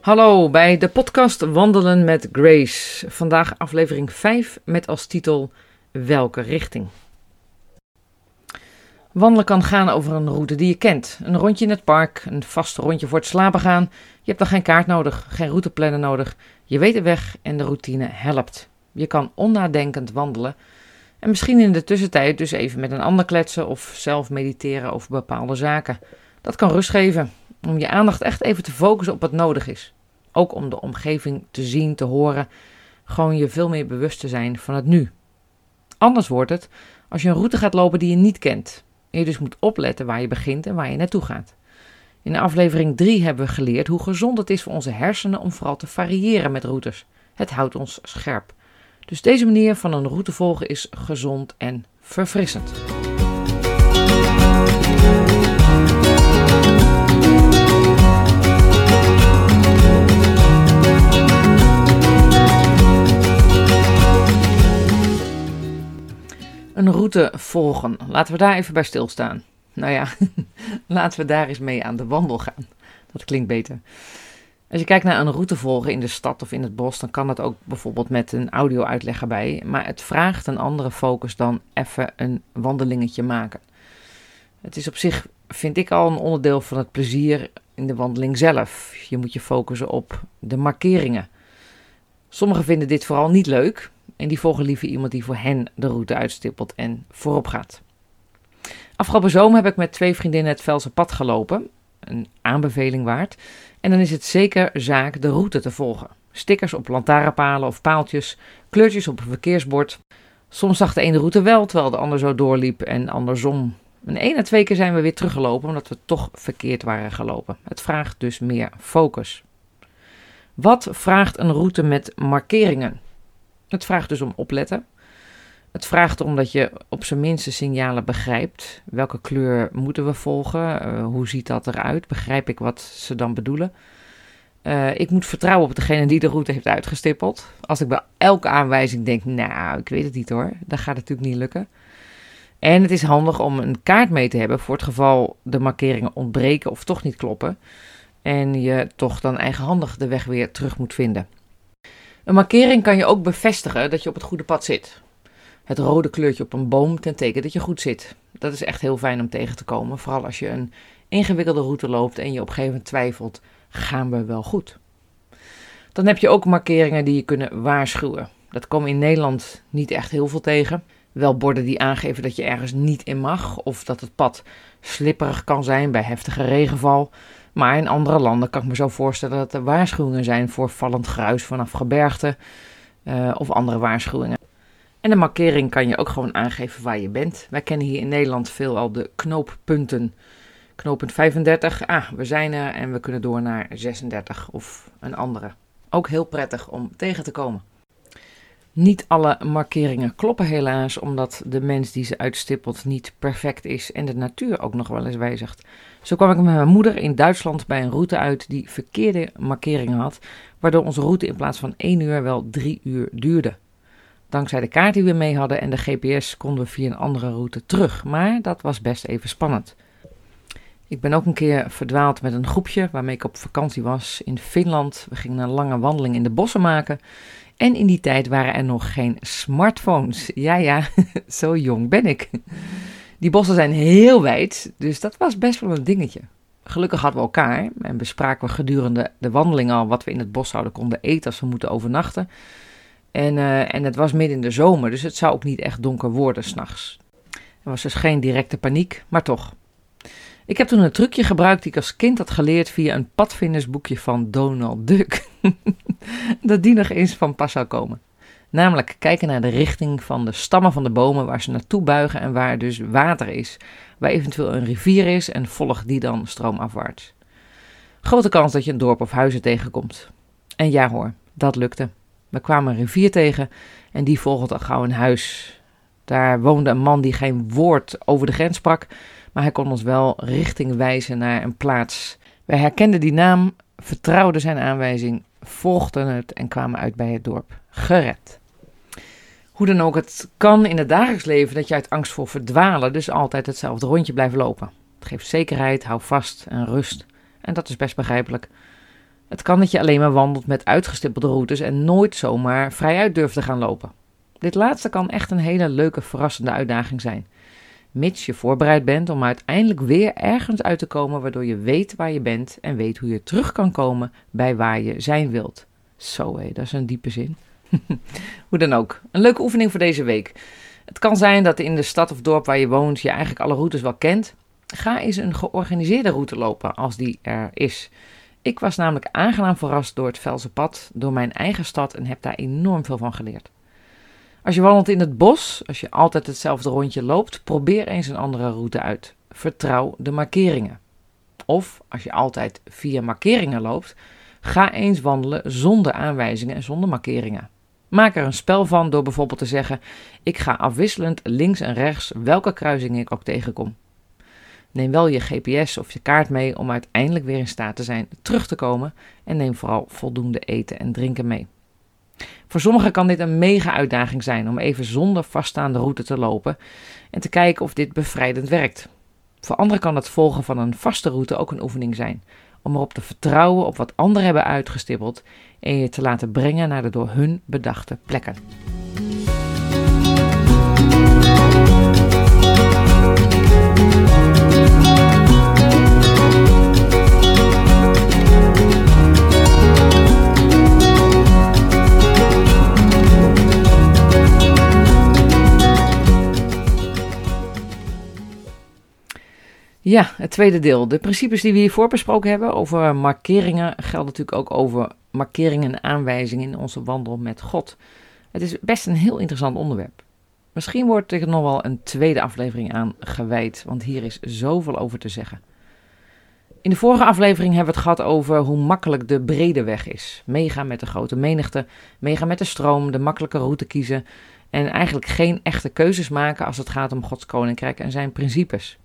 Hallo bij de podcast Wandelen met Grace. Vandaag aflevering 5 met als titel Welke richting? Wandelen kan gaan over een route die je kent. Een rondje in het park, een vast rondje voor het slapen gaan. Je hebt dan geen kaart nodig, geen routeplanner nodig. Je weet de weg en de routine helpt. Je kan onnadenkend wandelen. En misschien in de tussentijd dus even met een ander kletsen of zelf mediteren over bepaalde zaken. Dat kan rust geven, om je aandacht echt even te focussen op wat nodig is. Ook om de omgeving te zien, te horen. Gewoon je veel meer bewust te zijn van het nu. Anders wordt het als je een route gaat lopen die je niet kent. En je dus moet opletten waar je begint en waar je naartoe gaat. In aflevering 3 hebben we geleerd hoe gezond het is voor onze hersenen om vooral te variëren met routes. Het houdt ons scherp. Dus deze manier van een route volgen is gezond en verfrissend. Een route volgen. Laten we daar even bij stilstaan. Nou ja, laten we daar eens mee aan de wandel gaan. Dat klinkt beter. Als je kijkt naar een route volgen in de stad of in het bos, dan kan dat ook bijvoorbeeld met een audio-uitleg erbij. Maar het vraagt een andere focus dan even een wandelingetje maken. Het is op zich, vind ik al, een onderdeel van het plezier in de wandeling zelf. Je moet je focussen op de markeringen. Sommigen vinden dit vooral niet leuk en die volgen liever iemand die voor hen de route uitstippelt en voorop gaat. Afgelopen zomer heb ik met twee vriendinnen het Velse pad gelopen. Een aanbeveling waard. En dan is het zeker zaak de route te volgen. Stickers op lantaarnpalen of paaltjes, kleurtjes op een verkeersbord. Soms zag de ene route wel, terwijl de ander zo doorliep en andersom. En één à twee keer zijn we weer teruggelopen, omdat we toch verkeerd waren gelopen. Het vraagt dus meer focus. Wat vraagt een route met markeringen? Het vraagt dus om opletten. Het vraagt erom dat je op zijn minste signalen begrijpt. Welke kleur moeten we volgen? Uh, hoe ziet dat eruit? Begrijp ik wat ze dan bedoelen? Uh, ik moet vertrouwen op degene die de route heeft uitgestippeld. Als ik bij elke aanwijzing denk, nou, ik weet het niet hoor, dan gaat het natuurlijk niet lukken. En het is handig om een kaart mee te hebben voor het geval de markeringen ontbreken of toch niet kloppen. En je toch dan eigenhandig de weg weer terug moet vinden. Een markering kan je ook bevestigen dat je op het goede pad zit. Het rode kleurtje op een boom ten teken dat je goed zit. Dat is echt heel fijn om tegen te komen, vooral als je een ingewikkelde route loopt en je op een gegeven moment twijfelt: gaan we wel goed? Dan heb je ook markeringen die je kunnen waarschuwen. Dat komen in Nederland niet echt heel veel tegen. Wel borden die aangeven dat je ergens niet in mag of dat het pad slipperig kan zijn bij heftige regenval. Maar in andere landen kan ik me zo voorstellen dat er waarschuwingen zijn voor vallend gruis vanaf gebergte uh, of andere waarschuwingen. En de markering kan je ook gewoon aangeven waar je bent. Wij kennen hier in Nederland veel al de knooppunten. Knooppunt 35, ah, we zijn er en we kunnen door naar 36 of een andere. Ook heel prettig om tegen te komen. Niet alle markeringen kloppen helaas, omdat de mens die ze uitstippelt niet perfect is en de natuur ook nog wel eens wijzigt. Zo kwam ik met mijn moeder in Duitsland bij een route uit die verkeerde markeringen had, waardoor onze route in plaats van 1 uur wel 3 uur duurde. Dankzij de kaart die we mee hadden en de GPS konden we via een andere route terug, maar dat was best even spannend. Ik ben ook een keer verdwaald met een groepje waarmee ik op vakantie was in Finland. We gingen een lange wandeling in de bossen maken. En in die tijd waren er nog geen smartphones. Ja, ja, zo jong ben ik. Die bossen zijn heel wijd, dus dat was best wel een dingetje. Gelukkig hadden we elkaar en bespraken we gedurende de wandeling al wat we in het bos zouden konden eten als we moeten overnachten. En, uh, en het was midden in de zomer, dus het zou ook niet echt donker worden s'nachts. Er was dus geen directe paniek, maar toch. Ik heb toen een trucje gebruikt die ik als kind had geleerd via een padvindersboekje van Donald Duck. dat die nog eens van pas zou komen. Namelijk kijken naar de richting van de stammen van de bomen waar ze naartoe buigen en waar dus water is. Waar eventueel een rivier is en volg die dan stroomafwaarts. Grote kans dat je een dorp of huizen tegenkomt. En ja hoor, dat lukte. We kwamen een rivier tegen en die volgde gauw een huis. Daar woonde een man die geen woord over de grens sprak, maar hij kon ons wel richting wijzen naar een plaats. Wij herkenden die naam, vertrouwden zijn aanwijzing, volgden het en kwamen uit bij het dorp. Gered. Hoe dan ook, het kan in het dagelijks leven dat je uit angst voor verdwalen dus altijd hetzelfde rondje blijft lopen. Het geeft zekerheid, hou vast en rust. En dat is best begrijpelijk. Het kan dat je alleen maar wandelt met uitgestippelde routes en nooit zomaar vrijuit durft te gaan lopen. Dit laatste kan echt een hele leuke, verrassende uitdaging zijn. Mits je voorbereid bent om uiteindelijk weer ergens uit te komen waardoor je weet waar je bent en weet hoe je terug kan komen bij waar je zijn wilt. Zo dat is een diepe zin. hoe dan ook, een leuke oefening voor deze week. Het kan zijn dat in de stad of dorp waar je woont je eigenlijk alle routes wel kent. Ga eens een georganiseerde route lopen als die er is. Ik was namelijk aangenaam verrast door het Velse pad, door mijn eigen stad en heb daar enorm veel van geleerd. Als je wandelt in het bos, als je altijd hetzelfde rondje loopt, probeer eens een andere route uit. Vertrouw de markeringen. Of als je altijd via markeringen loopt, ga eens wandelen zonder aanwijzingen en zonder markeringen. Maak er een spel van door bijvoorbeeld te zeggen: Ik ga afwisselend links en rechts welke kruising ik ook tegenkom. Neem wel je GPS of je kaart mee om uiteindelijk weer in staat te zijn terug te komen en neem vooral voldoende eten en drinken mee. Voor sommigen kan dit een mega uitdaging zijn om even zonder vaststaande route te lopen en te kijken of dit bevrijdend werkt. Voor anderen kan het volgen van een vaste route ook een oefening zijn, om erop te vertrouwen op wat anderen hebben uitgestippeld en je te laten brengen naar de door hun bedachte plekken. Ja, het tweede deel. De principes die we hiervoor besproken hebben over markeringen gelden natuurlijk ook over markeringen en aanwijzingen in onze wandel met God. Het is best een heel interessant onderwerp. Misschien wordt er nog wel een tweede aflevering aan gewijd, want hier is zoveel over te zeggen. In de vorige aflevering hebben we het gehad over hoe makkelijk de brede weg is. Meegaan met de grote menigte, meegaan met de stroom, de makkelijke route kiezen en eigenlijk geen echte keuzes maken als het gaat om Gods koninkrijk en zijn principes.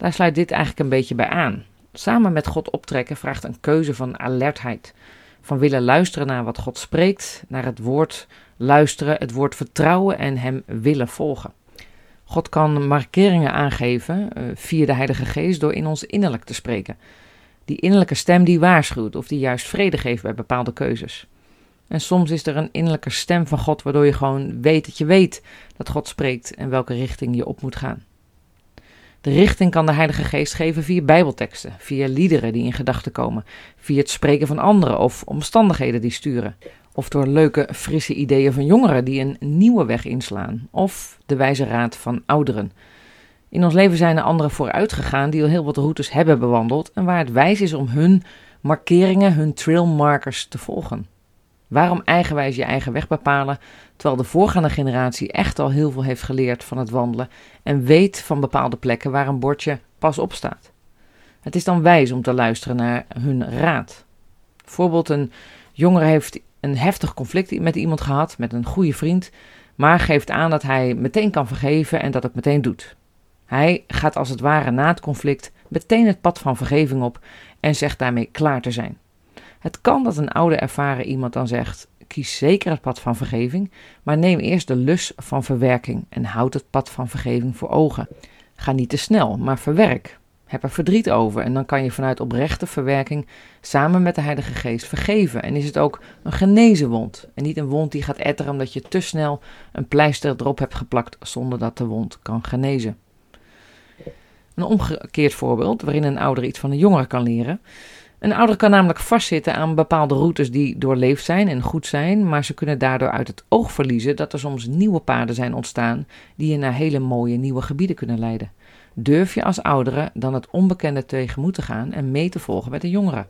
Daar sluit dit eigenlijk een beetje bij aan. Samen met God optrekken vraagt een keuze van alertheid. Van willen luisteren naar wat God spreekt, naar het woord luisteren, het woord vertrouwen en Hem willen volgen. God kan markeringen aangeven uh, via de Heilige Geest door in ons innerlijk te spreken. Die innerlijke stem die waarschuwt of die juist vrede geeft bij bepaalde keuzes. En soms is er een innerlijke stem van God waardoor je gewoon weet dat je weet dat God spreekt en welke richting je op moet gaan. De richting kan de Heilige Geest geven via Bijbelteksten, via liederen die in gedachten komen, via het spreken van anderen of omstandigheden die sturen. Of door leuke, frisse ideeën van jongeren die een nieuwe weg inslaan, of de wijze raad van ouderen. In ons leven zijn er anderen vooruit gegaan die al heel wat routes hebben bewandeld en waar het wijs is om hun markeringen, hun trailmarkers te volgen. Waarom eigenwijs je eigen weg bepalen, terwijl de voorgaande generatie echt al heel veel heeft geleerd van het wandelen en weet van bepaalde plekken waar een bordje pas op staat? Het is dan wijs om te luisteren naar hun raad. Bijvoorbeeld een jongere heeft een heftig conflict met iemand gehad, met een goede vriend, maar geeft aan dat hij meteen kan vergeven en dat het meteen doet. Hij gaat als het ware na het conflict meteen het pad van vergeving op en zegt daarmee klaar te zijn. Het kan dat een oude ervaren iemand dan zegt: kies zeker het pad van vergeving, maar neem eerst de lus van verwerking en houd het pad van vergeving voor ogen. Ga niet te snel, maar verwerk. Heb er verdriet over en dan kan je vanuit oprechte verwerking samen met de Heilige Geest vergeven. En is het ook een genezen wond en niet een wond die gaat etteren omdat je te snel een pleister erop hebt geplakt zonder dat de wond kan genezen. Een omgekeerd voorbeeld waarin een ouder iets van een jongere kan leren. Een ouder kan namelijk vastzitten aan bepaalde routes die doorleefd zijn en goed zijn, maar ze kunnen daardoor uit het oog verliezen dat er soms nieuwe paden zijn ontstaan die je naar hele mooie nieuwe gebieden kunnen leiden. Durf je als oudere dan het onbekende tegemoet te gaan en mee te volgen met de jongeren?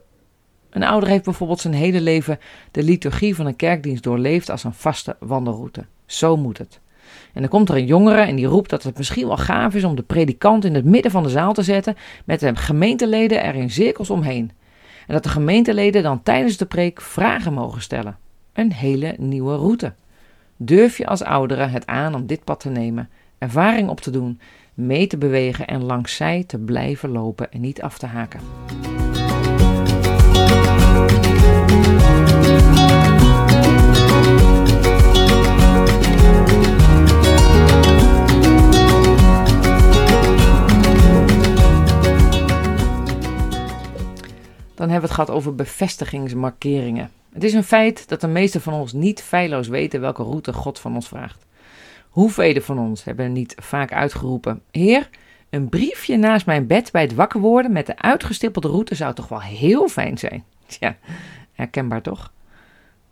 Een ouder heeft bijvoorbeeld zijn hele leven de liturgie van een kerkdienst doorleefd als een vaste wandelroute. Zo moet het. En dan komt er een jongere en die roept dat het misschien wel gaaf is om de predikant in het midden van de zaal te zetten met de gemeenteleden er in cirkels omheen. En dat de gemeenteleden dan tijdens de preek vragen mogen stellen. Een hele nieuwe route. Durf je als ouderen het aan om dit pad te nemen, ervaring op te doen, mee te bewegen en langs zij te blijven lopen en niet af te haken? Dan hebben we het gehad over bevestigingsmarkeringen. Het is een feit dat de meesten van ons niet feilloos weten welke route God van ons vraagt. Hoeveel van ons hebben niet vaak uitgeroepen: Heer, een briefje naast mijn bed bij het wakker worden met de uitgestippelde route zou toch wel heel fijn zijn? Ja, herkenbaar toch?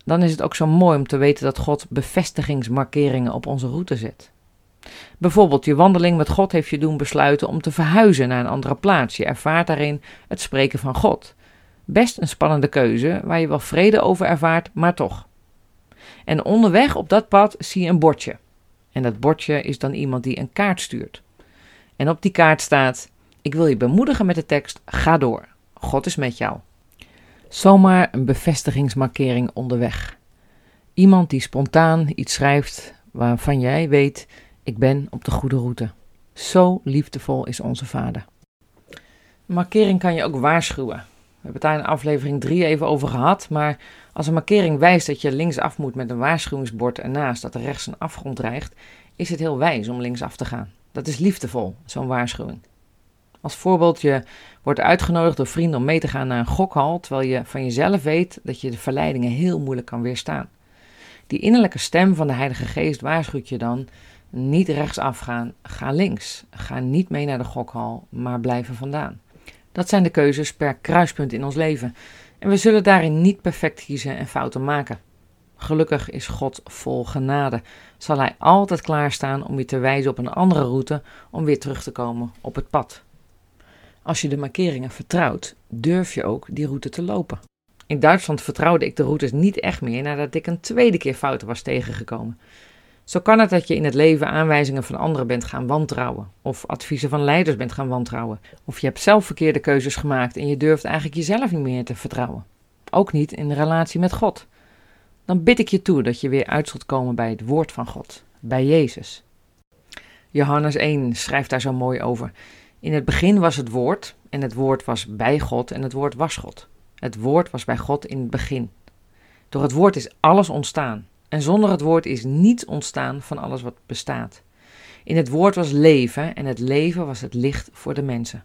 Dan is het ook zo mooi om te weten dat God bevestigingsmarkeringen op onze route zet. Bijvoorbeeld, je wandeling met God heeft je doen besluiten om te verhuizen naar een andere plaats. Je ervaart daarin het spreken van God. Best een spannende keuze, waar je wel vrede over ervaart, maar toch. En onderweg op dat pad zie je een bordje. En dat bordje is dan iemand die een kaart stuurt. En op die kaart staat: Ik wil je bemoedigen met de tekst: Ga door. God is met jou. Zomaar een bevestigingsmarkering onderweg. Iemand die spontaan iets schrijft waarvan jij weet: Ik ben op de goede route. Zo liefdevol is onze Vader. markering kan je ook waarschuwen. Hebben het daar in aflevering 3 even over gehad, maar als een markering wijst dat je linksaf moet met een waarschuwingsbord ernaast dat er rechts een afgrond dreigt, is het heel wijs om linksaf te gaan. Dat is liefdevol, zo'n waarschuwing. Als voorbeeld, je wordt uitgenodigd door vrienden om mee te gaan naar een gokhal, terwijl je van jezelf weet dat je de verleidingen heel moeilijk kan weerstaan. Die innerlijke stem van de Heilige Geest waarschuwt je dan: niet rechtsaf gaan, ga links. Ga niet mee naar de gokhal, maar blijf er vandaan. Dat zijn de keuzes per kruispunt in ons leven. En we zullen daarin niet perfect kiezen en fouten maken. Gelukkig is God vol genade. Zal Hij altijd klaarstaan om je te wijzen op een andere route om weer terug te komen op het pad. Als je de markeringen vertrouwt, durf je ook die route te lopen. In Duitsland vertrouwde ik de routes niet echt meer nadat ik een tweede keer fouten was tegengekomen. Zo kan het dat je in het leven aanwijzingen van anderen bent gaan wantrouwen, of adviezen van leiders bent gaan wantrouwen, of je hebt zelf verkeerde keuzes gemaakt en je durft eigenlijk jezelf niet meer te vertrouwen. Ook niet in de relatie met God. Dan bid ik je toe dat je weer uit zult komen bij het woord van God, bij Jezus. Johannes 1 schrijft daar zo mooi over. In het begin was het woord, en het woord was bij God, en het woord was God. Het woord was bij God in het begin. Door het woord is alles ontstaan. En zonder het woord is niets ontstaan van alles wat bestaat. In het woord was leven en het leven was het licht voor de mensen.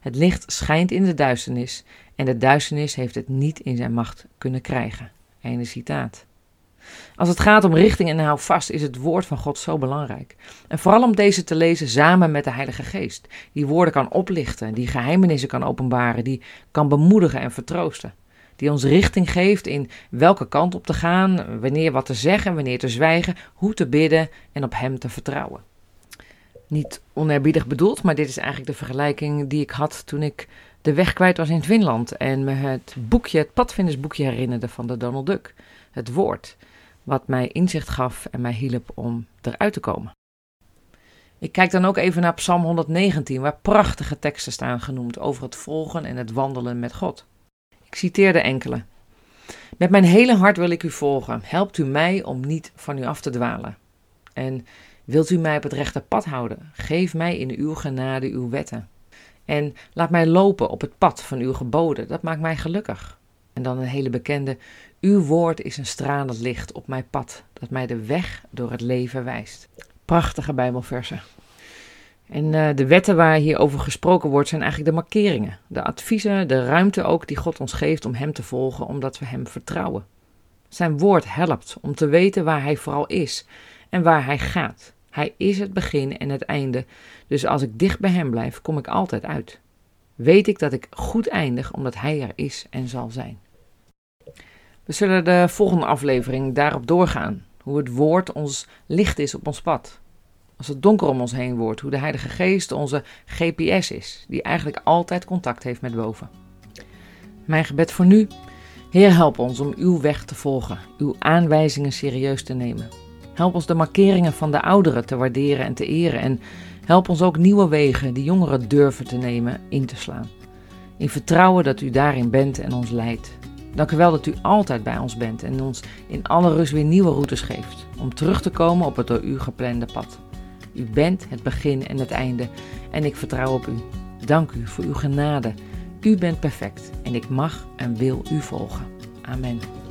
Het licht schijnt in de duisternis en de duisternis heeft het niet in zijn macht kunnen krijgen. Einde citaat. Als het gaat om richting en hou vast, is het woord van God zo belangrijk. En vooral om deze te lezen samen met de Heilige Geest. Die woorden kan oplichten, die geheimenissen kan openbaren, die kan bemoedigen en vertroosten die ons richting geeft in welke kant op te gaan, wanneer wat te zeggen, wanneer te zwijgen, hoe te bidden en op Hem te vertrouwen. Niet oneerbiedig bedoeld, maar dit is eigenlijk de vergelijking die ik had toen ik de weg kwijt was in Finland en me het boekje, het padvindersboekje herinnerde van de Donald Duck. Het woord, wat mij inzicht gaf en mij hielp om eruit te komen. Ik kijk dan ook even naar Psalm 119, waar prachtige teksten staan genoemd over het volgen en het wandelen met God. Ik citeerde enkele. Met mijn hele hart wil ik u volgen. Helpt u mij om niet van u af te dwalen. En wilt u mij op het rechte pad houden? Geef mij in uw genade uw wetten. En laat mij lopen op het pad van uw geboden. Dat maakt mij gelukkig. En dan een hele bekende. Uw woord is een stralend licht op mijn pad, dat mij de weg door het leven wijst. Prachtige Bijbelversen. En uh, de wetten waar hierover gesproken wordt, zijn eigenlijk de markeringen, de adviezen, de ruimte ook die God ons geeft om Hem te volgen, omdat we Hem vertrouwen. Zijn woord helpt om te weten waar Hij vooral is en waar Hij gaat. Hij is het begin en het einde, dus als ik dicht bij Hem blijf, kom ik altijd uit. Weet ik dat ik goed eindig, omdat Hij er is en zal zijn. We zullen de volgende aflevering daarop doorgaan, hoe het woord ons licht is op ons pad als het donker om ons heen wordt, hoe de Heilige Geest onze GPS is, die eigenlijk altijd contact heeft met boven. Mijn gebed voor nu. Heer, help ons om uw weg te volgen, uw aanwijzingen serieus te nemen. Help ons de markeringen van de ouderen te waarderen en te eren en help ons ook nieuwe wegen die jongeren durven te nemen in te slaan. In vertrouwen dat u daarin bent en ons leidt. Dank u wel dat u altijd bij ons bent en ons in alle rust weer nieuwe routes geeft om terug te komen op het door u geplande pad. U bent het begin en het einde en ik vertrouw op u. Dank u voor uw genade. U bent perfect en ik mag en wil u volgen. Amen.